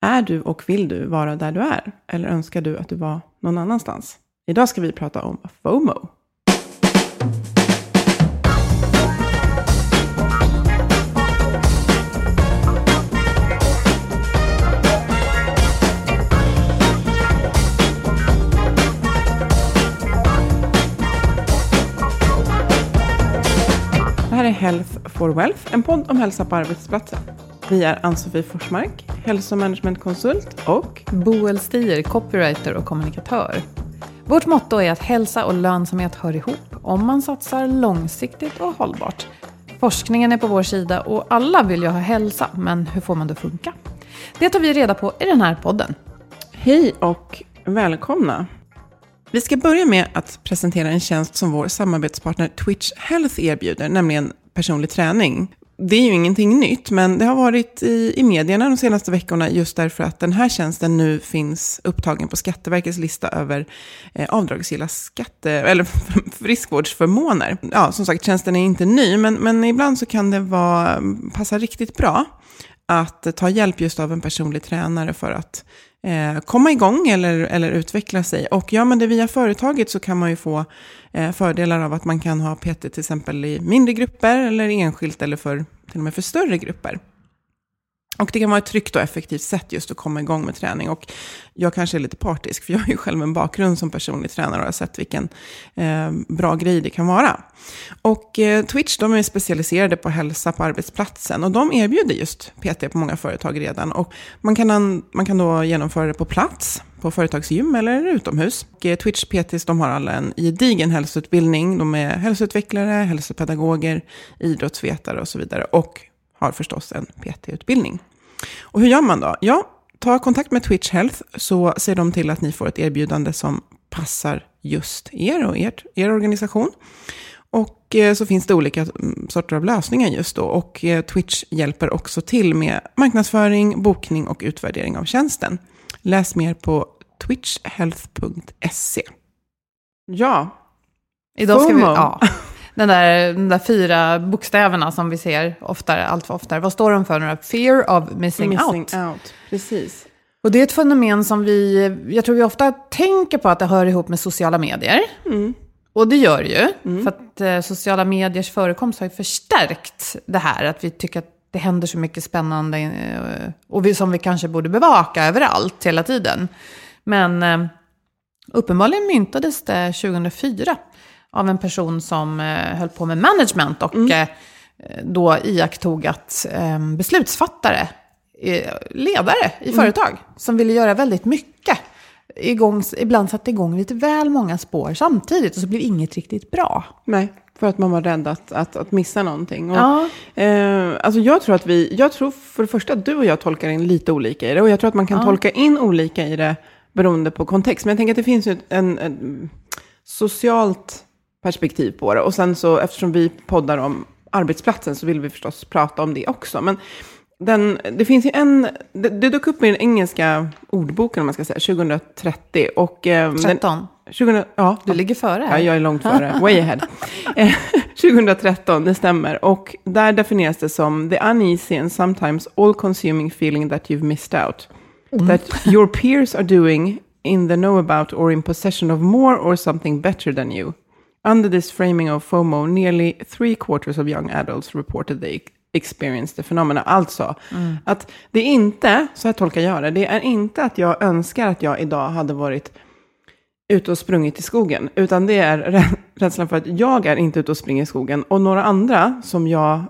Är du och vill du vara där du är? Eller önskar du att du var någon annanstans? Idag ska vi prata om FOMO. Det här är Health for Wealth, en podd om hälsa på arbetsplatsen. Vi är Ann-Sofie Forsmark, hälsomanagementkonsult och Boel Stier, copywriter och kommunikatör. Vårt motto är att hälsa och lönsamhet hör ihop om man satsar långsiktigt och hållbart. Forskningen är på vår sida och alla vill ju ha hälsa, men hur får man det att funka? Det tar vi reda på i den här podden. Hej och välkomna! Vi ska börja med att presentera en tjänst som vår samarbetspartner Twitch Health erbjuder, nämligen personlig träning. Det är ju ingenting nytt, men det har varit i, i medierna de senaste veckorna just därför att den här tjänsten nu finns upptagen på Skatteverkets lista över eh, avdragsgilla skatte, eller friskvårdsförmåner. Ja, som sagt, tjänsten är inte ny, men, men ibland så kan det vara, passa riktigt bra att ta hjälp just av en personlig tränare för att eh, komma igång eller, eller utveckla sig. Och gör man det via företaget så kan man ju få eh, fördelar av att man kan ha PT till exempel i mindre grupper eller enskilt eller för, till och med för större grupper. Och det kan vara ett tryggt och effektivt sätt just att komma igång med träning. Och jag kanske är lite partisk, för jag har ju själv en bakgrund som personlig tränare och har sett vilken eh, bra grej det kan vara. Och eh, Twitch, de är specialiserade på hälsa på arbetsplatsen och de erbjuder just PT på många företag redan. Och man kan, man kan då genomföra det på plats, på företagsgym eller utomhus. Och eh, Twitch PTs, de har alla en gedigen hälsoutbildning. De är hälsoutvecklare, hälsopedagoger, idrottsvetare och så vidare. Och har förstås en PT-utbildning. Och hur gör man då? Ja, ta kontakt med Twitch Health så ser de till att ni får ett erbjudande som passar just er och ert, er organisation. Och eh, så finns det olika mm, sorter av lösningar just då. Och eh, Twitch hjälper också till med marknadsföring, bokning och utvärdering av tjänsten. Läs mer på twitchhealth.se. Ja, Idag ska vi, ja, den där, de där fyra bokstäverna som vi ser oftare, allt för oftare. Vad står de för? nu? Fear of missing, missing out. out. Precis. Och det är ett fenomen som vi, jag tror vi ofta tänker på att det hör ihop med sociala medier. Och det gör det ju, för att eh, sociala mediers förekomst har ju förstärkt det här. Att vi tycker att det händer så mycket spännande eh, och vi, som vi kanske borde bevaka överallt hela tiden. Men eh, uppenbarligen myntades det 2004 av en person som eh, höll på med management och eh, då iakttog att eh, beslutsfattare, eh, ledare i företag, som ville göra väldigt mycket, igång, ibland satte igång lite väl många spår samtidigt och så blev inget riktigt bra. Nej, för att man var rädd att, att, att missa någonting. Och, Ja. eh, alltså jag tror att vi, jag tror för det första att du och jag tolkar in lite olika i det. Och jag tror att man kan tolka in olika i det beroende på kontext. Men jag tänker att det finns ju en, en socialt perspektiv på det. Och sen så eftersom vi poddar om, arbetsplatsen så vill vi förstås prata om det också. Men den, det finns ju en, det, det dök upp i den engelska ordboken om man ska säga, 2030. Och, eh, 13. Den, 20, ja, Du ligger före här. Ja, jag är långt före. Way ahead. Eh, 2013, det stämmer. Och där definieras det som the uneasy and sometimes all-consuming feeling that you've missed out. That your peers are doing in the know about or in possession of more or something better than you. Under this framing of FOMO, nearly three quarters of young adults reported they experienced the phenomena. Alltså, att det är inte, så här tolkar jag det, det är inte att jag önskar att jag idag hade varit ute och sprungit i skogen, utan det är rä- rädslan för att jag är inte ute och springer i skogen och några andra som jag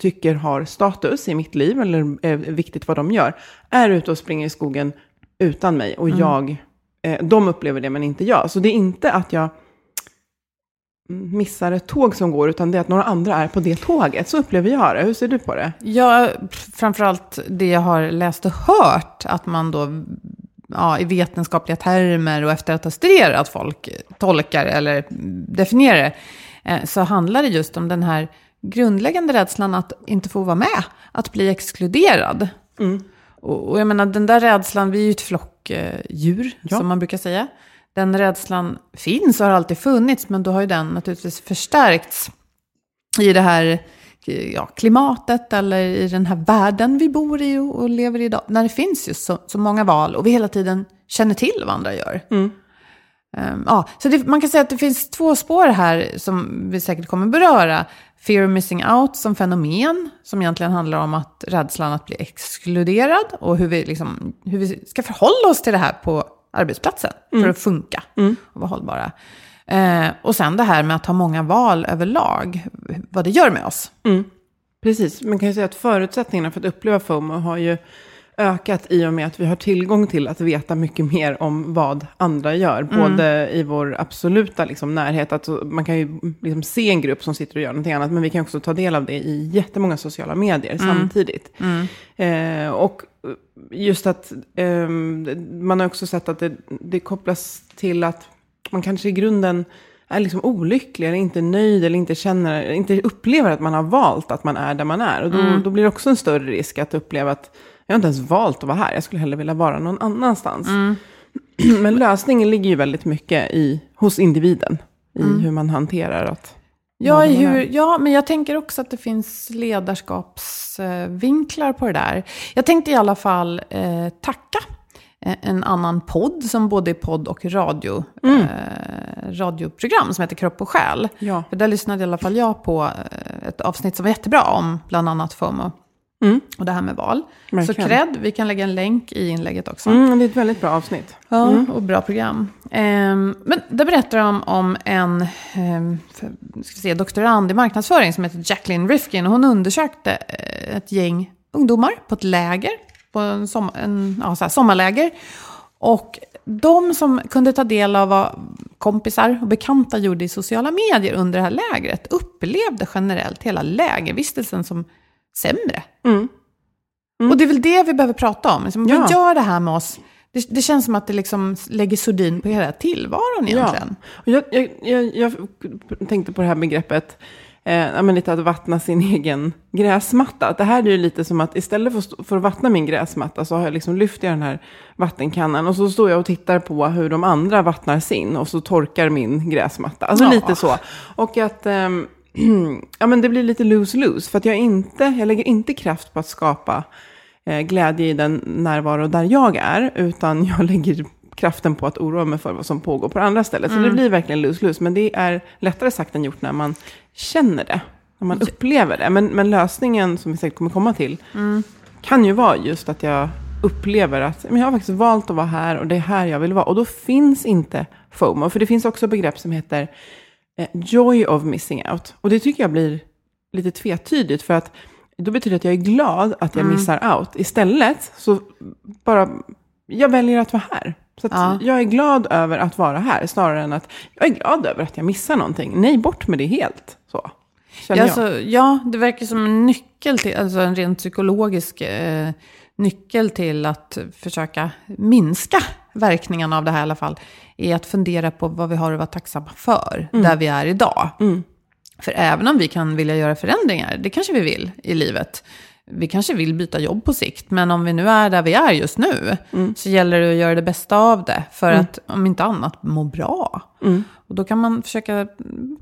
tycker har status i mitt liv eller är viktigt vad de gör, är ute och springer i skogen utan mig och jag, eh, de upplever det men inte jag. Så det är inte att jag missar ett tåg som går, utan det är att några andra är på det tåget. Så upplever jag det. Hur ser du på det? Ja, framförallt det jag har läst och hört, att man då ja, i vetenskapliga termer och efter att ha studerat folk tolkar eller definierar det, eh, så handlar det just om den här grundläggande rädslan att inte få vara med, att bli exkluderad. Och, och jag menar, den där rädslan, vi är ju ett flockdjur, Ja. som man brukar säga. Den rädslan finns och har alltid funnits, men då har ju den naturligtvis förstärkts i det här ja, klimatet eller i den här världen vi bor i och, lever i idag. När det finns just så, så många val och vi hela tiden känner till vad andra gör. Ehm, ja, så det, man kan säga att det finns två spår här som vi säkert kommer beröra. Fear of missing out som fenomen, som egentligen handlar om att rädslan att bli exkluderad och hur vi, liksom, hur vi ska förhålla oss till det här på arbetsplatsen för att funka och vara hållbara. Eh, och sen det här med att ha många val överlag, vad det gör med oss. Precis, man kan ju säga att förutsättningarna för att uppleva FOMO har ju ökat i och med att vi har tillgång till att veta mycket mer om vad andra gör. Både i vår absoluta liksom, närhet, att man kan ju liksom se en grupp som sitter och gör någonting annat, men vi kan också ta del av det i jättemånga sociala medier samtidigt. Eh, och just att eh, man har också sett att det, det kopplas till att man kanske i grunden är liksom olycklig eller inte nöjd eller inte känner, inte upplever att man har valt att man är där man är. Och då, då blir det också en större risk att uppleva att jag har inte ens valt att vara här, jag skulle hellre vilja vara någon annanstans. Men lösningen ligger ju väldigt mycket i, hos individen, i hur man hanterar att Ja, hur, ja, men jag tänker också att det finns ledarskapsvinklar på det där. Jag tänkte i alla fall eh, tacka eh, en annan podd som både är podd och radio, eh, radioprogram som heter Kropp och själ. Ja. För där lyssnade i alla fall jag på eh, ett avsnitt som var jättebra om bland annat FOMO. Och det här med val. Verkligen. Så cred, vi kan lägga en länk i inlägget också. Mm, det är ett väldigt bra avsnitt. Ja, och bra program. Ehm, men där berättar de om en ehm, för, ska se, doktorand i marknadsföring som heter Jacqueline Rifkin. Hon undersökte eh, ett gäng ungdomar på ett läger, på en, som, en ja, här, sommarläger. Och de som kunde ta del av vad kompisar och bekanta gjorde i sociala medier under det här lägret upplevde generellt hela lägervistelsen som sämre. Och det är väl det vi behöver prata om. Liksom, Ja. Vad gör det här med oss? Det, det känns som att det liksom lägger sordin på hela tillvaron egentligen. Och jag, jag, jag, tänkte på det här begreppet, eh, ja, men lite att vattna sin egen gräsmatta. Att det här är ju lite som att istället för, för att vattna min gräsmatta så har jag liksom lyft i den här vattenkannan och så står jag och tittar på hur de andra vattnar sin och så torkar min gräsmatta. Alltså Ja. lite så. Och att ehm, ja, men det blir lite lose-lose för att jag, inte, jag lägger inte kraft på att skapa eh, glädje i den närvaro där jag är, utan jag lägger kraften på att oroa mig för vad som pågår på det andra stället. Så det blir verkligen lose-lose, men det är lättare sagt än gjort när man känner det, när man upplever det. Men, men lösningen, som vi säkert kommer komma till, kan ju vara just att jag upplever att men jag har faktiskt valt att vara här och det är här jag vill vara. Och då finns inte FOMO, för det finns också begrepp som heter joy of missing out. Och det tycker jag blir lite tvetydigt, för att då betyder det att jag är glad att jag missar out. Istället så bara, jag väljer att vara här. Så Ja. jag är glad över att vara här, snarare än att jag är glad över att jag missar någonting. Nej, bort med det helt. Så, Ja, alltså, ja, det verkar som en nyckel till, alltså en rent psykologisk eh, nyckel till att försöka minska verkningarna av det här i alla fall, är att fundera på vad vi har att vara tacksamma för, där vi är idag. För även om vi kan vilja göra förändringar, det kanske vi vill i livet. Vi kanske vill byta jobb på sikt, men om vi nu är där vi är just nu, Mm. så gäller det att göra det bästa av det. För att, om inte annat, må bra. Mm. Och då kan man försöka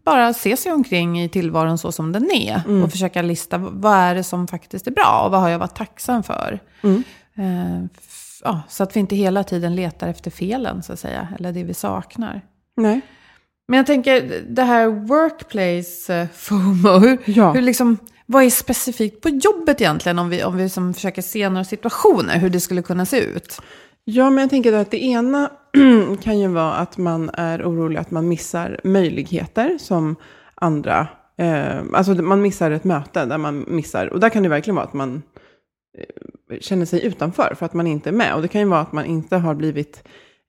bara se sig omkring i tillvaron så som den är. Mm. Och försöka lista, vad är det som faktiskt är bra? Och vad har jag varit tacksam för? Ja, så att vi inte hela tiden letar efter felen, så att säga. Eller det vi saknar. Nej. Men jag tänker, det här workplace eh, FOMO, Ja. hur liksom, vad är specifikt på jobbet egentligen? Om vi, om vi som försöker se några situationer, hur det skulle kunna se ut. Ja, men jag tänker att det ena kan ju vara att man är orolig att man missar möjligheter som andra, eh, alltså man missar ett möte där man missar, och där kan det verkligen vara att man eh, känner sig utanför för att man inte är med. Och det kan ju vara att man inte har blivit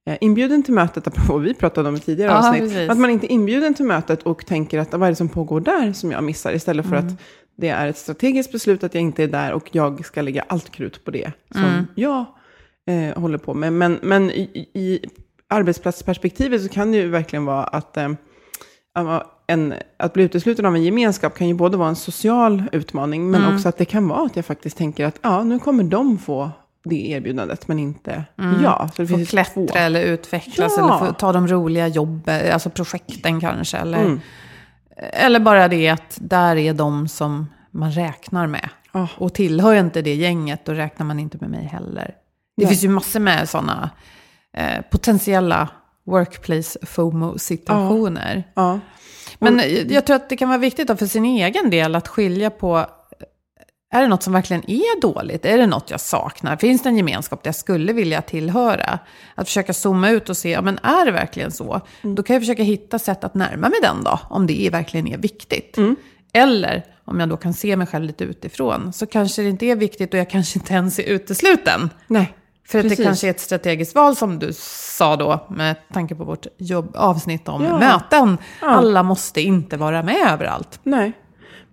eh, inbjuden till mötet, apropå vad vi pratade om i tidigare Ja, avsnitt. precis. Att man inte är inbjuden till mötet och tänker att vad är det som pågår där som jag missar, istället för Mm. att det är ett strategiskt beslut att jag inte är där och jag ska lägga allt krut på det som Mm. jag eh, håller på med. Men, men i, i arbetsplatsperspektivet så kan det ju verkligen vara att, eh, en, att bli utesluten av en gemenskap kan ju både vara en social utmaning, men Mm. också att det kan vara att jag faktiskt tänker att ja, nu kommer de få det erbjudandet, men inte jag. Så det Få finns klättra två. eller utvecklas Ja. eller få ta de roliga jobben, alltså projekten kanske. Eller, Mm. eller bara det att där är de som man räknar med. Ja. Och tillhör jag inte det gänget, då räknar man inte med mig heller. Det Nej. finns ju massor med sådana eh, potentiella workplace FOMO-situationer. Ja. Men jag tror att det kan vara viktigt då för sin egen del att skilja på, är det något som verkligen är dåligt? Är det något jag saknar? Finns det en gemenskap där jag skulle vilja tillhöra? Att försöka zooma ut och se, ja men är det verkligen så? Då kan jag försöka hitta sätt att närma mig den då, om det verkligen är viktigt. Eller om jag då kan se mig själv lite utifrån, så kanske det inte är viktigt och jag kanske inte ens är utesluten. Nej. För att det kanske är ett strategiskt val som du sa då, med tanke på vårt jobb, avsnitt om Ja. möten. Ja. Alla måste inte vara med överallt. Nej.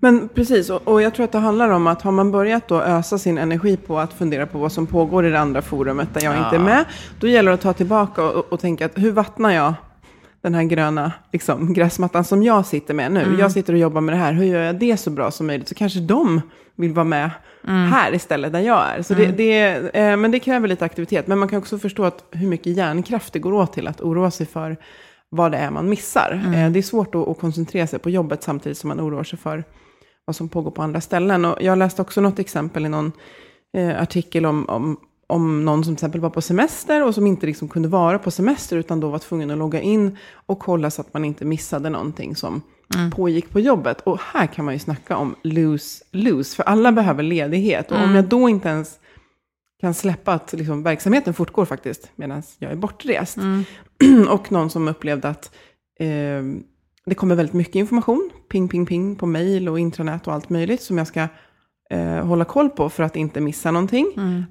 Men precis, och, och jag tror att det handlar om att har man börjat då ösa sin energi på att fundera på vad som pågår i det andra forumet där jag inte är med, då gäller det att ta tillbaka och, och tänka att hur vattnar jag den här gröna liksom, gräsmattan som jag sitter med nu? Jag sitter och jobbar med det här, hur gör jag det så bra som möjligt? Så kanske de vill vara med här istället där jag är. Så det, det, eh, men det kräver lite aktivitet, men man kan också förstå att hur mycket hjärnkraft det går åt till att oroa sig för vad det är man missar. Eh, det är svårt att, att koncentrera sig på jobbet samtidigt som man oroar sig för vad som pågår på andra ställen. Och jag läste också något exempel i någon eh, artikel om, om, om någon som till exempel var på semester och som inte liksom kunde vara på semester utan då var tvungen att logga in och kolla så att man inte missade någonting som pågick på jobbet. Och här kan man ju snacka om lose-lose, för alla behöver ledighet. Och om jag då inte ens kan släppa att liksom, verksamheten fortgår faktiskt medan jag är bortrest. och någon som upplevde att eh, det kommer väldigt mycket information, ping, ping, ping, på mail och intranät och allt möjligt som jag ska eh, hålla koll på för att inte missa någonting.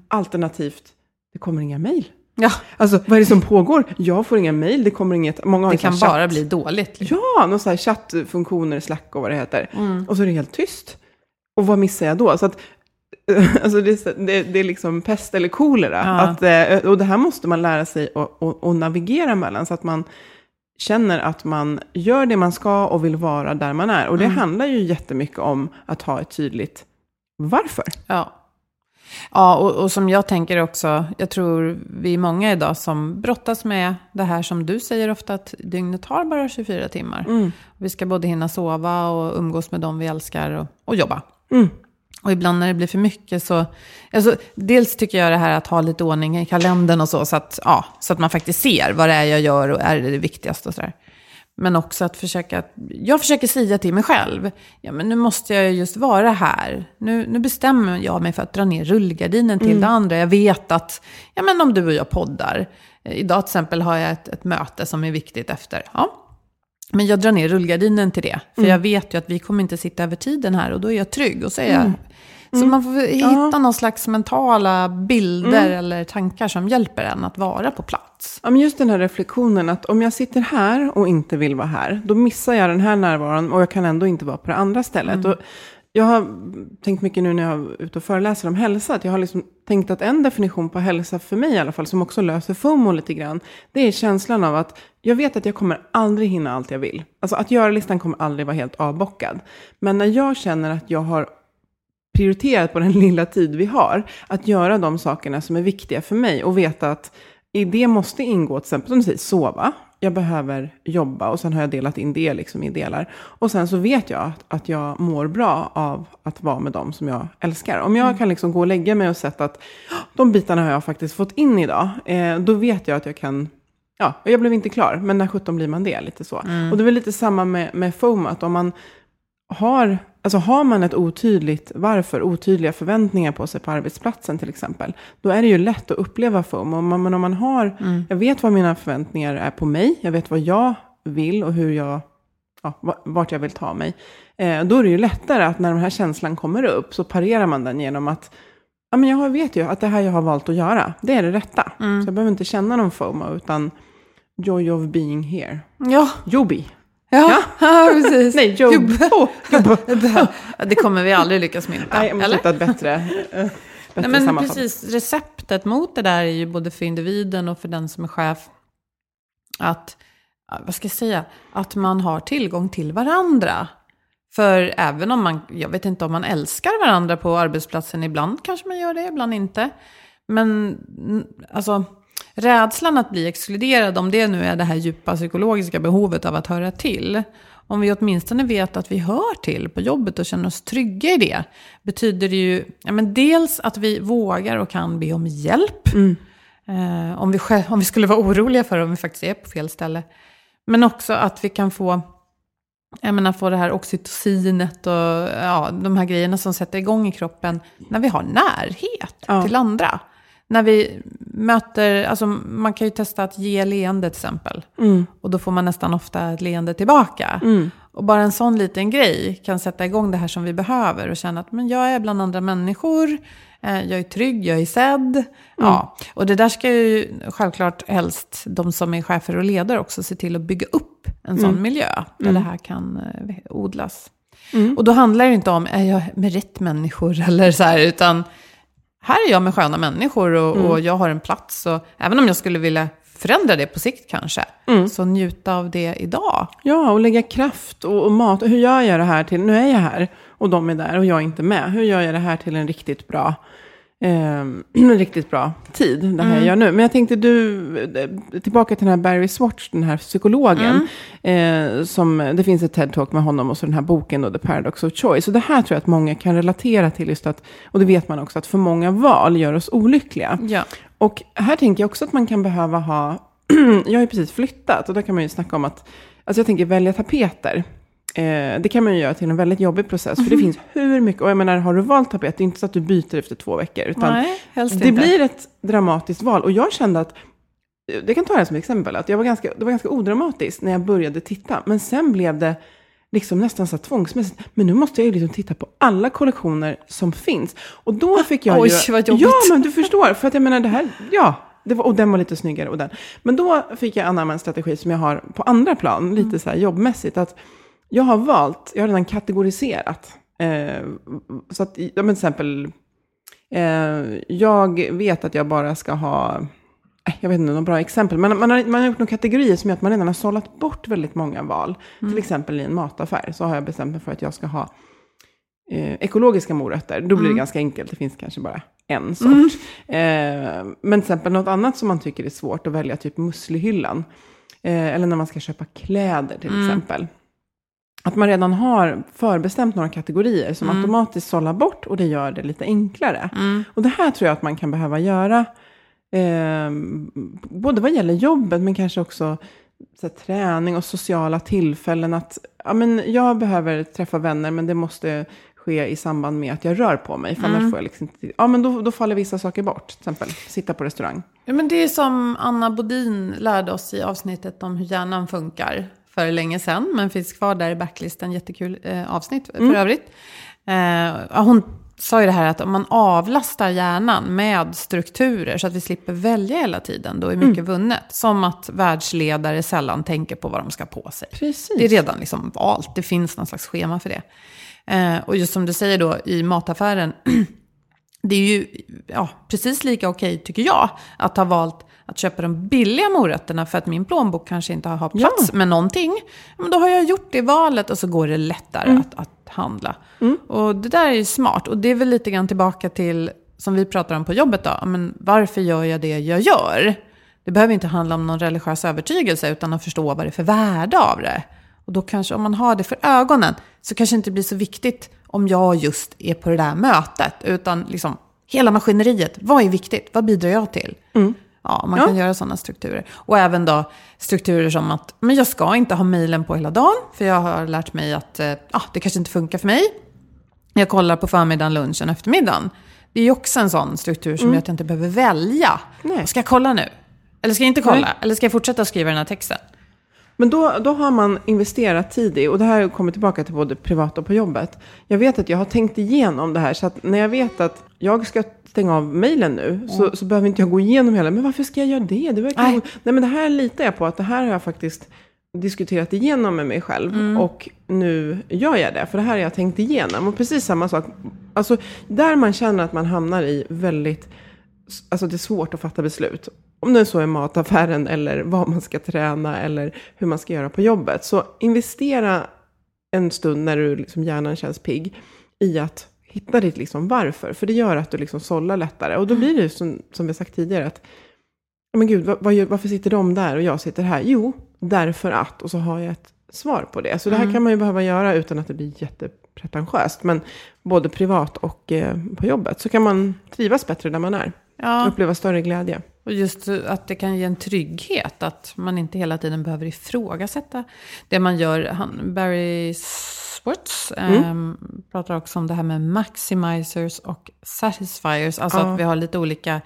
Alternativt, det kommer inga mail. Ja, Alltså, vad är det som pågår? Jag får inga mail, det kommer inget... Många har det kan chatt- bara bli dåligt. liksom. Ja, någon så chattfunktioner, Slack och vad det heter. Mm. Och så är det helt tyst. Och vad missar jag då? Så att, alltså det, det, det är liksom pest eller kolera. Ja. Att, eh, och det här måste man lära sig att navigera mellan. Så att man känner att man gör det man ska och vill vara där man är. Och det handlar ju jättemycket om att ha ett tydligt varför. Ja. Ja, och, och som jag tänker också, jag tror vi är många idag som brottas med det här som du säger ofta, att dygnet har bara 24 timmar. Mm. Vi ska både hinna sova och umgås med dem vi älskar och, och jobba. Mm. Och ibland när det blir för mycket så, alltså, dels tycker jag det här att ha lite ordning i kalendern och så, så att, ja, så att man faktiskt ser vad det är jag gör och är det det viktigaste och sådär. Men också att försöka, jag försöker säga till mig själv, ja men nu måste jag ju just vara här. Nu, nu bestämmer jag mig för att dra ner rullgardinen till det andra. Jag vet att, ja men om du och jag poddar, eh, idag till exempel har jag ett, ett möte som är viktigt efter, ja. Men jag drar ner rullgardinen till det. För jag vet ju att vi kommer inte sitta över tiden här och då är jag trygg. Och så är jag... Så man får hitta någon slags mentala bilder eller tankar som hjälper en att vara på plats. Ja, men just den här reflektionen att om jag sitter här och inte vill vara här, då missar jag den här närvaron och jag kan ändå inte vara på det andra stället. Och jag har tänkt mycket nu när jag är ute och föreläser om hälsa, att jag har liksom tänkt att en definition på hälsa för mig i alla fall, som också löser FOMO lite grann, det är känslan av att jag vet att jag kommer aldrig hinna allt jag vill. Alltså att göra-listan kommer aldrig vara helt avbockad. Men när jag känner att jag har prioriterat på den lilla tid vi har, att göra de sakerna som är viktiga för mig och veta att i det måste ingå, till exempel som du säger, sova. Jag behöver jobba och sen har jag delat in det liksom i delar. Och sen så vet jag att, att jag mår bra av att vara med dem som jag älskar. Om jag kan liksom gå och lägga mig och sett att de bitarna har jag faktiskt fått in idag, eh, då vet jag att jag kan Ja, och jag blev inte klar, men när 17 blir man det? Lite så. Och det är väl lite samma med, med FOMO, att om man har, alltså har man ett otydligt varför, otydliga förväntningar på sig på arbetsplatsen till exempel, då är det ju lätt att uppleva FOMO. Men om man har, jag vet vad mina förväntningar är på mig, jag vet vad jag vill och hur jag, ja, va- vart jag vill ta mig, eh, då är det ju lättare att när den här känslan kommer upp så parerar man den genom att Ja, men jag vet ju att det här jag har valt att göra, det är det rätta. Så jag behöver inte känna någon FOMO, utan joy of being here. Ja, Jobi. Ja, ja precis. Nej, job. Oh, jobb. Det kommer vi aldrig lyckas mynta. Nej, jag måste eller? hitta ett bättre, bättre Nej, men precis, receptet mot det där är ju både för individen och för den som är chef. Att, vad ska jag säga, att man har tillgång till varandra. För även om man, jag vet inte om man älskar varandra på arbetsplatsen, ibland kanske man gör det, ibland inte. Men alltså, rädslan att bli exkluderad, om det nu är det här djupa psykologiska behovet av att höra till. Om vi åtminstone vet att vi hör till på jobbet och känner oss trygga i det, betyder det ju ja, men dels att vi vågar och kan be om hjälp. Eh, om, vi, själv- om vi skulle vara oroliga för om vi faktiskt är på fel ställe. Men också att vi kan få, jag menar, få det här oxytocinet och ja, de här grejerna som sätter igång i kroppen när vi har närhet Ja. till andra. När vi möter, alltså man kan ju testa att ge leende till exempel. Och då får man nästan ofta ett leende tillbaka. Och bara en sån liten grej kan sätta igång det här som vi behöver och känna att men jag är bland andra människor, eh, jag är trygg, jag är sedd. Ja. Och det där ska ju självklart helst de som är chefer och ledare också se till att bygga upp en sån miljö där det här kan eh, odlas. Och då handlar det inte om, är jag med rätt människor eller så här, utan här är jag med sköna människor och, och jag har en plats. Och även om jag skulle vilja förändra det på sikt kanske, så njuta av det idag. Ja, och lägga kraft och, och mat. Hur gör jag det här till, nu är jag här och de är där och jag är inte med. Hur gör jag det här till en riktigt bra, eh, en riktigt bra tid, det här jag gör nu. Men jag tänkte du, eh, tillbaka till den här Barry Swatch, den här psykologen. Eh, som, det finns ett TED-talk med honom och så den här boken då, The Paradox of Choice. Och det här tror jag att många kan relatera till just att, och det vet man också, att för många val gör oss olyckliga. Ja. Och här tänker jag också att man kan behöva ha, jag har ju precis flyttat och då kan man ju snacka om att, alltså jag tänker välja tapeter. Eh, det kan man ju göra till en väldigt jobbig process, för det finns hur mycket, och jag menar har du valt tapet, det är inte så att du byter efter två veckor, utan Nej, helst det inte. blir ett dramatiskt val. Och jag kände att, det kan ta det som exempel, att jag var ganska, det var ganska odramatiskt när jag började titta, men sen blev det liksom nästan så tvångsmässigt. Men nu måste jag ju liksom titta på alla kollektioner som finns. Och då fick jag Oj, ju... vad jobbigt. Ja, men du förstår. För att jag menar det här, ja. Det var, och den var lite snyggare och den. Men då fick jag anamma en strategi som jag har på andra plan, lite så här jobbmässigt. Att jag har valt, jag har redan kategoriserat. Eh, så att, ja, men till exempel, eh, jag vet att jag bara ska ha, eh, jag vet inte, några bra exempel, men man har, man har gjort några kategorier som gör att man redan har sållat bort väldigt många val. Till exempel i en mataffär så har jag bestämt mig för att jag ska ha eh, ekologiska morötter. Då blir det ganska enkelt, det finns kanske bara en sort. Eh, men till exempel något annat som man tycker är svårt att välja, typ musslihyllan. Eh, eller när man ska köpa kläder till exempel. Att man redan har förbestämt några kategorier som automatiskt sållar bort och det gör det lite enklare. Och det här tror jag att man kan behöva göra, eh, både vad gäller jobbet men kanske också så här, träning och sociala tillfällen. Att ja, men jag behöver träffa vänner men det måste ske i samband med att jag rör på mig. För annars får jag liksom ja men då, då faller vissa saker bort. Till exempel sitta på restaurang. Ja, men det är som Anna Bodin lärde oss i avsnittet om hur hjärnan funkar för länge sedan. Men finns kvar där i backlisten. Jättekul eh, avsnitt för övrigt. Eh, hon sa ju det här att om man avlastar hjärnan med strukturer så att vi slipper välja hela tiden, då är mycket vunnet. Som att världsledare sällan tänker på vad de ska på sig. Precis. Det är redan liksom valt, det finns någon slags schema för det. Eh, och just som du säger då i mataffären, det är ju ja, precis lika okej tycker jag att ha valt att köpa de billiga morötterna för att min plånbok kanske inte har plats Ja. med någonting. Men då har jag gjort det valet och så går det lättare Mm. att, att handla. Och det där är ju smart. Och det är väl lite grann tillbaka till, som vi pratar om på jobbet då, men varför gör jag det jag gör? Det behöver inte handla om någon religiös övertygelse utan att förstå vad det är för värde av det. Och då kanske om man har det för ögonen så kanske det inte blir så viktigt om jag just är på det där mötet. Utan liksom hela maskineriet, vad är viktigt? Vad bidrar jag till? Ja, man Ja. kan göra sådana strukturer. Och även då strukturer som att men jag ska inte ha mejlen på hela dagen. För jag har lärt mig att eh, det kanske inte funkar för mig. Jag kollar på förmiddagen, lunchen, eftermiddagen. Det är ju också en sån struktur som gör att jag inte behöver välja. Nej. Ska jag kolla nu? Eller ska jag inte kolla? Nej. Eller ska jag fortsätta skriva den här texten? Men då, då har man investerat tid i, och det här kommer tillbaka till både privat och på jobbet. Jag vet att jag har tänkt igenom det här, så att när jag vet att jag ska stänga av mejlen nu, så, så behöver inte jag gå igenom hela, men varför ska jag göra det? det verkar Nej. Nej. Men det här litar jag på, att det här har jag faktiskt diskuterat igenom med mig själv. Och nu gör jag det, för det här har jag tänkt igenom. Och precis samma sak, alltså där man känner att man hamnar i väldigt, alltså det är svårt att fatta beslut. Om det så är mataffären eller vad man ska träna eller hur man ska göra på jobbet. Så investera en stund när du liksom hjärnan känns pigg i att hitta ditt liksom varför. För det gör att du liksom sållar lättare. Och då blir det som, som vi sagt tidigare att "Ja, men gud, vad, gör- varför sitter de där och jag sitter här? Jo, därför att. Och så har jag ett svar på det. Så det här kan man ju behöva göra utan att det blir jättepretentiöst. Men både privat och eh, på jobbet så kan man trivas bättre där man är. Ja. Uppleva större glädje. Och just att det kan ge en trygghet, att man inte hela tiden behöver ifrågasätta det man gör. Han, Barry Swartz ehm, pratar också om det här med maximizers och satisfiers. Alltså Ja. att vi har lite olika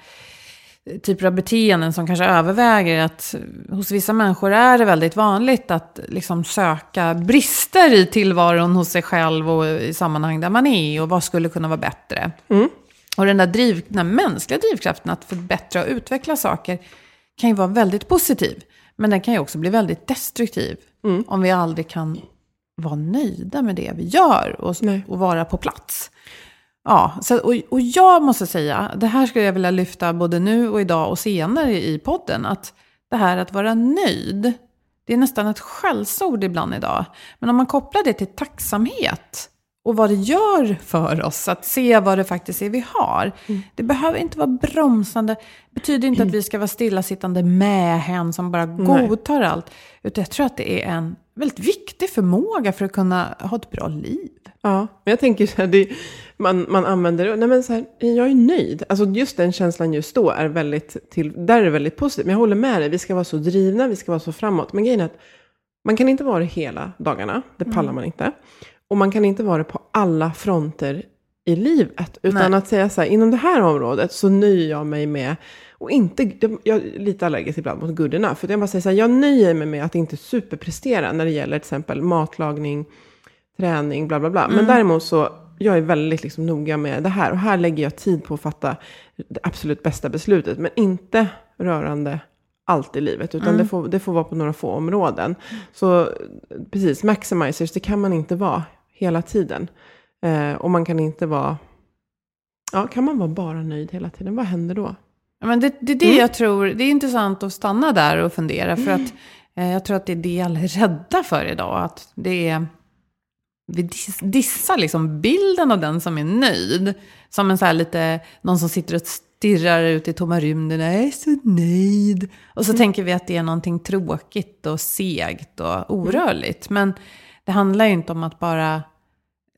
typer av beteenden som kanske överväger att hos vissa människor är det väldigt vanligt att liksom söka brister i tillvaron hos sig själv och i sammanhang där man är och vad skulle kunna vara bättre. Och den där, driv, den där mänskliga drivkraften att förbättra och utveckla saker kan ju vara väldigt positiv. Men den kan ju också bli väldigt destruktiv. Om vi aldrig kan vara nöjda med det vi gör och, och vara på plats. Ja, så, och, och jag måste säga, det här skulle jag vilja lyfta både nu och idag och senare i podden. Att det här att vara nöjd, det är nästan ett skällsord ibland idag. Men om man kopplar det till tacksamhet och vad det gör för oss att se vad det faktiskt är vi har. Det behöver inte vara bromsande. Det betyder inte att vi ska vara stillasittande med hen som bara godtar allt. Utan jag tror att det är en väldigt viktig förmåga för att kunna ha ett bra liv. Ja, men jag tänker så här, det, man, man använder det, nej men så här, jag är nöjd. Alltså just den känslan just då är väldigt, till, där är det väldigt positivt. Men jag håller med dig, vi ska vara så drivna, vi ska vara så framåt. Men grejen är att man kan inte vara det hela dagarna, det pallar man inte. Och man kan inte vara det på alla fronter i livet. Utan Nej. att säga så här, inom det här området så nöjer jag mig med, och inte, jag är lite allergisk ibland mot enough. För jag bara säger så här, jag nöjer mig med att inte superprestera när det gäller till exempel matlagning, träning, bla bla bla. Men däremot så, jag är väldigt liksom noga med det här. Och här lägger jag tid på att fatta det absolut bästa beslutet. Men inte rörande allt i livet. Utan det, får, det får vara på några få områden. Så precis, maximizers, det kan man inte vara hela tiden. Eh, och man kan inte vara, ja, kan man vara bara nöjd hela tiden? Vad händer då? Ja, Men det, det är det jag tror, det är intressant att stanna där och fundera. För att eh, jag tror att det är det alla är rädda för idag. Att det är, vi diss, dissar liksom bilden av den som är nöjd. Som en så här lite, någon som sitter och stirrar ut i tomma rymden. Jag är så nöjd. Och så tänker vi att det är någonting tråkigt och segt och orörligt. Men det handlar ju inte om att bara...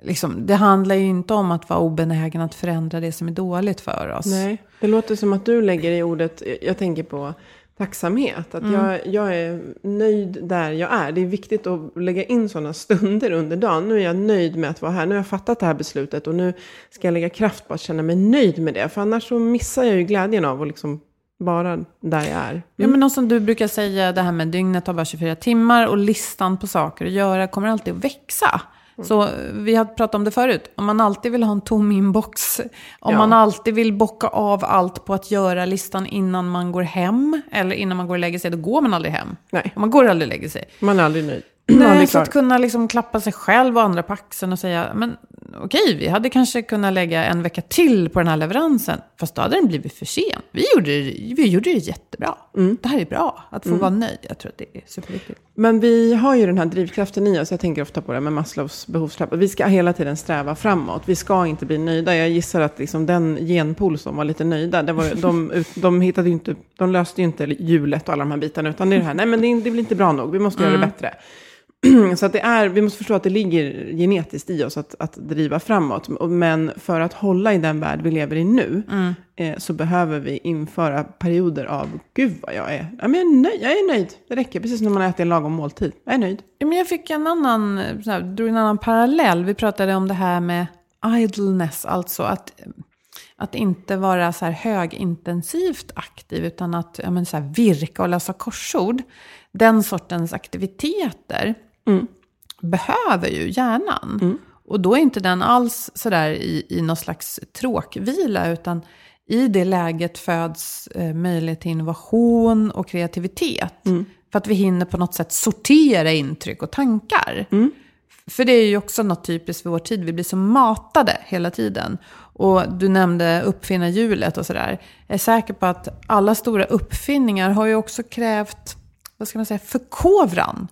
Liksom, det handlar ju inte om att vara obenägen att förändra det som är dåligt för oss. Nej, det låter som att du lägger i ordet, jag tänker på tacksamhet. Att jag, jag är nöjd där jag är. Det är viktigt att lägga in sådana stunder under dagen. Nu är jag nöjd med att vara här. Nu har jag fattat det här beslutet och nu ska jag lägga kraft på att känna mig nöjd med det. För annars så missar jag ju glädjen av att liksom vara där jag är. Ja, men något som du brukar säga, det här med dygnet har bara 24 timmar och listan på saker att göra kommer alltid att växa. Så vi har pratat om det förut, om man alltid vill ha en tom inbox, om Ja. man alltid vill bocka av allt på att göra listan innan man går hem, eller innan man går och lägger sig, då går man aldrig hem. Nej, Och man går aldrig och lägger sig. man är aldrig nöjd. Nej, så att kunna liksom klappa sig själv och andra på axeln och säga, men okej, vi hade kanske kunnat lägga en vecka till på den här leveransen. Fast då hade den blivit för sen. Vi gjorde det, vi gjorde det jättebra. Det här är bra, att få vara nöjd. Jag tror att det är superviktigt. Men vi har ju den här drivkraften i oss. Jag tänker ofta på det med Maslows behovstrappa. Vi ska hela tiden sträva framåt. Vi ska inte bli nöjda. Jag gissar att liksom den genpool som var lite nöjda, det var, de, ut- de, hittade inte, de löste ju inte hjulet och alla de här bitarna. Utan det är det här, nej men det, det blir inte bra nog. Vi måste göra det bättre. Så att det är, vi måste förstå att det ligger genetiskt i oss att, att driva framåt. Men för att hålla i den värld vi lever i nu, eh, så behöver vi införa perioder av, gud vad jag är, ja, men jag är nöjd, jag är nöjd. Det räcker, precis när man äter en lagom måltid. Jag är nöjd. Ja, Men jag fick en annan, här, drog en annan parallell. Vi pratade om det här med idleness, alltså att, att inte vara så här högintensivt aktiv, utan att ja, men så här, virka och läsa korsord. Den sortens aktiviteter behöver ju hjärnan. Och då är inte den alls sådär i, i någon slags tråkvila, utan i det läget föds eh, möjlighet till innovation och kreativitet. För att vi hinner på något sätt sortera intryck och tankar. För det är ju också något typiskt för vår tid. Vi blir så matade hela tiden. Och du nämnde uppfinna hjulet och sådär. Jag är säker på att alla stora uppfinningar har ju också krävt, vad ska man säga, förkovran.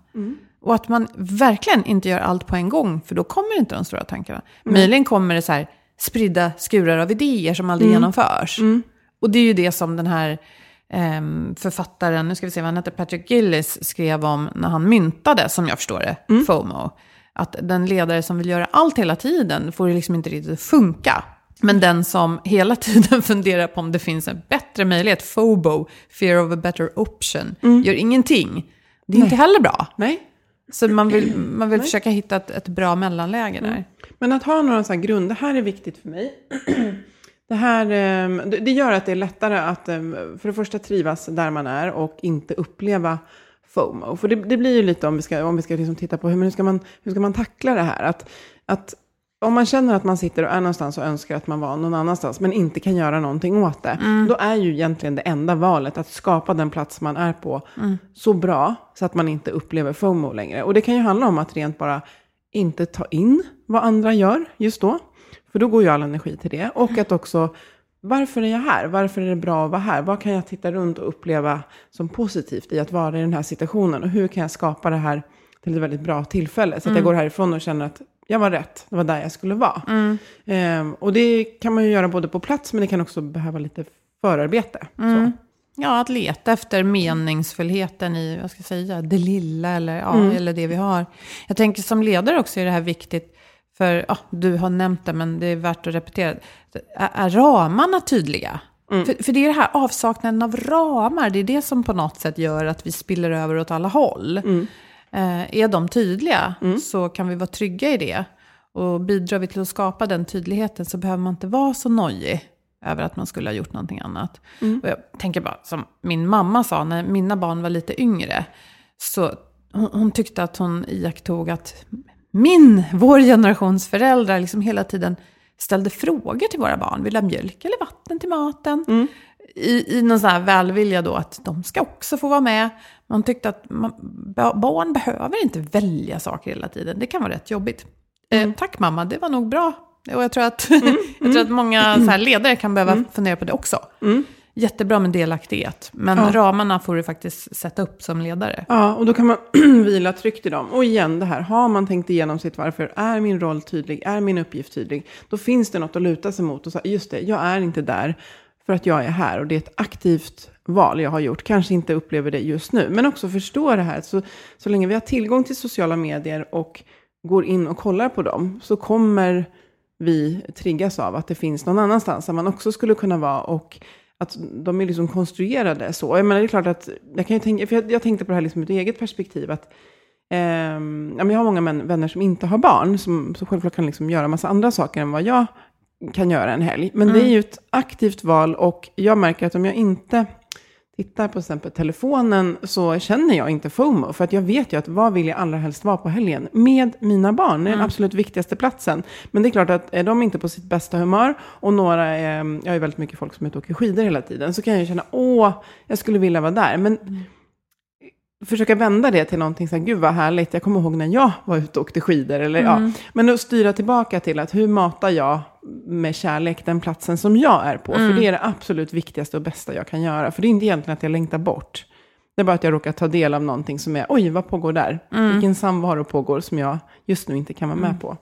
Och att man verkligen inte gör allt på en gång, för då kommer inte de stora tankarna. Möjligen kommer det så här spridda skurar av idéer som aldrig genomförs. Och det är ju det som den här ehm, författaren, nu ska vi se vad han heter, Patrick Gillis skrev om när han myntade, som jag förstår det, FOMO. Att den ledare som vill göra allt hela tiden får det liksom inte riktigt funka. Men den som hela tiden funderar på om det finns en bättre möjlighet, FOBO, fear of a better option, gör ingenting. Det är inte heller bra. Nej. Så man vill, man vill försöka hitta ett, ett bra mellanläge där. Men att ha några sådana grund, det här är viktigt för mig. Det här eh, det gör att det är lättare att eh, för det första trivas där man är och inte uppleva FOMO. För det, det blir ju lite om vi ska, om vi ska liksom titta på hur, hur, ska man, hur ska man tackla det här. Att, att om man känner att man sitter och är någonstans och önskar att man var någon annanstans men inte kan göra någonting åt det. Då är ju egentligen det enda valet att skapa den plats man är på så bra så att man inte upplever FOMO längre. Och det kan ju handla om att rent bara inte ta in vad andra gör just då. För då går ju all energi till det. Och att också, varför är jag här? Varför är det bra att vara här? Vad kan jag titta runt och uppleva som positivt i att vara i den här situationen? Och hur kan jag skapa det här till ett väldigt bra tillfälle? Så att jag går härifrån och känner att jag var rätt, det var där jag skulle vara. Ehm, och det kan man ju göra både på plats, men det kan också behöva lite förarbete. Så. Ja, att leta efter meningsfullheten i, vad ska jag säga, det lilla eller, ja, eller det vi har. Jag tänker som ledare också är det här viktigt, för ja, du har nämnt det, men det är värt att repetera. Är, är ramarna tydliga? För, för det är det här avsaknaden av ramar, det är det som på något sätt gör att vi spiller över åt alla håll. Eh, är de tydliga så kan vi vara trygga i det. Och bidrar vi till att skapa den tydligheten så behöver man inte vara så nojig över att man skulle ha gjort någonting annat. Och jag tänker bara, som min mamma sa när mina barn var lite yngre, så hon, hon tyckte att hon iakttog att min, vår generations föräldrar liksom hela tiden ställde frågor till våra barn. Vill du ha mjölk eller vatten till maten? I, I någon sån här välvilja då att de ska också få vara med. Man tyckte att man, ba- barn behöver inte välja saker hela tiden. Det kan vara rätt jobbigt. Eh, tack mamma, det var nog bra. Och jag tror att, jag tror att många så här ledare kan behöva fundera på det också. Jättebra med delaktighet, men ramarna får du faktiskt sätta upp som ledare. Ja, och då kan man vila tryggt i dem. Och igen det här, har man tänkt igenom sitt varför, är min roll tydlig, är min uppgift tydlig, då finns det något att luta sig mot och säga, just det, jag är inte där för att jag är här och det är ett aktivt val jag har gjort. Kanske inte upplever det just nu, men också förstå det här. Så, så länge vi har tillgång till sociala medier och går in och kollar på dem, så kommer vi triggas av att det finns någon annanstans där man också skulle kunna vara. Och att de är liksom konstruerade så. Jag menar, det är klart att, jag kan ju tänka, för jag, jag tänkte på det här liksom ur ett eget perspektiv, att eh, jag har många män, vänner som inte har barn, som, som självklart kan liksom göra massa andra saker än vad jag kan göra en helg. Men det är ju ett aktivt val och jag märker att om jag inte tittar på till exempel telefonen så känner jag inte FOMO. För att jag vet ju att vad vill jag allra helst vara på helgen? Med mina barn, det är den absolut viktigaste platsen. Men det är klart att är de inte på sitt bästa humör och några är, jag är väldigt mycket folk som är ute och åker skidor hela tiden, så kan jag ju känna åh, jag skulle vilja vara där. Men försöka vända det till någonting så här, gud vad härligt, jag kommer ihåg när jag var ute och åkte skidor. Eller, ja. Men att styra tillbaka till att hur matar jag med kärlek den platsen som jag är på. För det är det absolut viktigaste och bästa jag kan göra. För det är inte egentligen att jag längtar bort. Det är bara att jag råkar ta del av någonting som är, oj vad pågår där? Vilken samvaro pågår som jag just nu inte kan vara med på.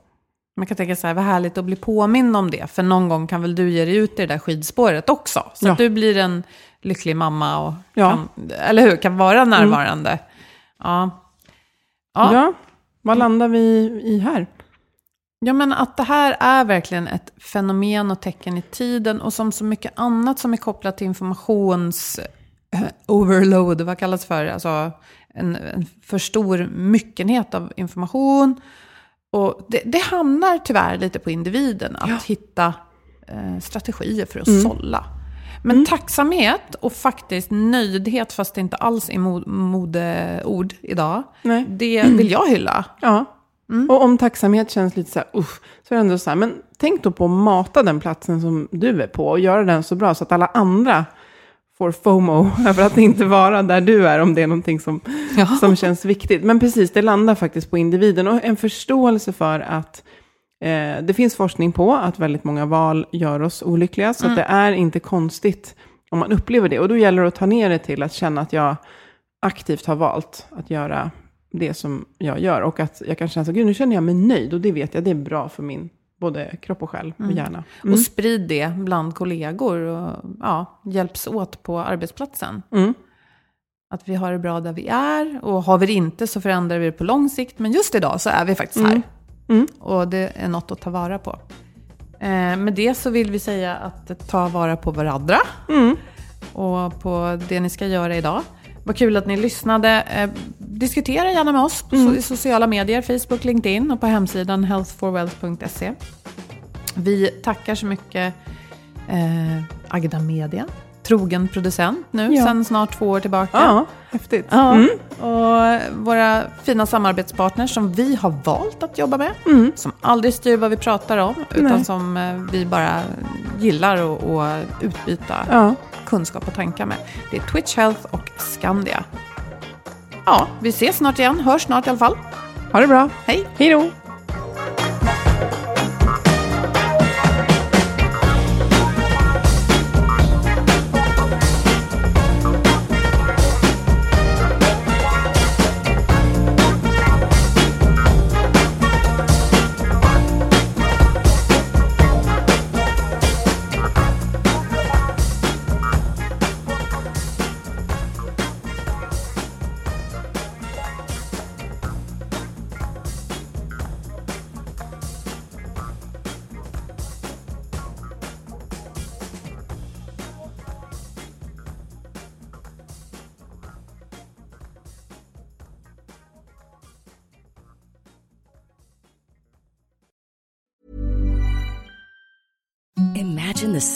Man kan tänka så här, vad härligt att bli påmind om det. För någon gång kan väl du ge dig ut i det där skidspåret också. Så Ja. att du blir en lycklig mamma och, Ja. kan, eller hur, kan vara närvarande. Ja. Ja. Ja. vad landar vi i här? ja, men att det här är verkligen ett fenomen och tecken i tiden. Och som så mycket annat som är kopplat till informations eh, overload, vad kallas det för? Alltså en, en för stor myckenhet av information. Och det, det hamnar tyvärr lite på individen att hitta eh, strategier för att sålla. Men tacksamhet och faktiskt nöjdhet, fast det inte alls är mod, modeord idag, Nej. det vill jag hylla. Ja. Och om tacksamhet känns lite så här, uff, så är det ändå så här, men tänk då på att mata den platsen som du är på och göra den så bra så att alla andra får FOMO över att inte vara där du är om det är någonting som, Ja. som känns viktigt. Men precis, det landar faktiskt på individen och en förståelse för att eh, det finns forskning på att väldigt många val gör oss olyckliga, så att det är inte konstigt om man upplever det. Och då gäller det att ta ner det till att känna att jag aktivt har valt att göra det som jag gör. Och att jag kan känna så, gud nu känner jag mig nöjd och det vet jag, det är bra för min både kropp och själ och hjärna. Och sprid det bland kollegor och ja, hjälps åt på arbetsplatsen. Mm. Att vi har det bra där vi är och har vi det inte så förändrar vi det på lång sikt. Men just idag så är vi faktiskt här. Mm. Och det är något att ta vara på. Eh, med det så vill vi säga att ta vara på varandra. Mm. Och på det ni ska göra idag. Vad kul att ni lyssnade. Eh, diskutera gärna med oss Mm. på i sociala medier, Facebook, LinkedIn och på hemsidan healthforwealth.se. Vi tackar så mycket eh, Agda Media, trogen producent nu Ja. sedan snart två år tillbaka. Ja, häftigt. Ja, Mm. och våra fina samarbetspartners som vi har valt att jobba med. Mm. Som aldrig styr vad vi pratar om, utan Nej. som eh, vi bara gillar att utbyta Ja. kunskap och tankar med. Det är Twitch Health och Skandia. Ja, vi ses snart igen, hörs snart i alla fall. Ha det bra. Hej! Hej då. Imagine the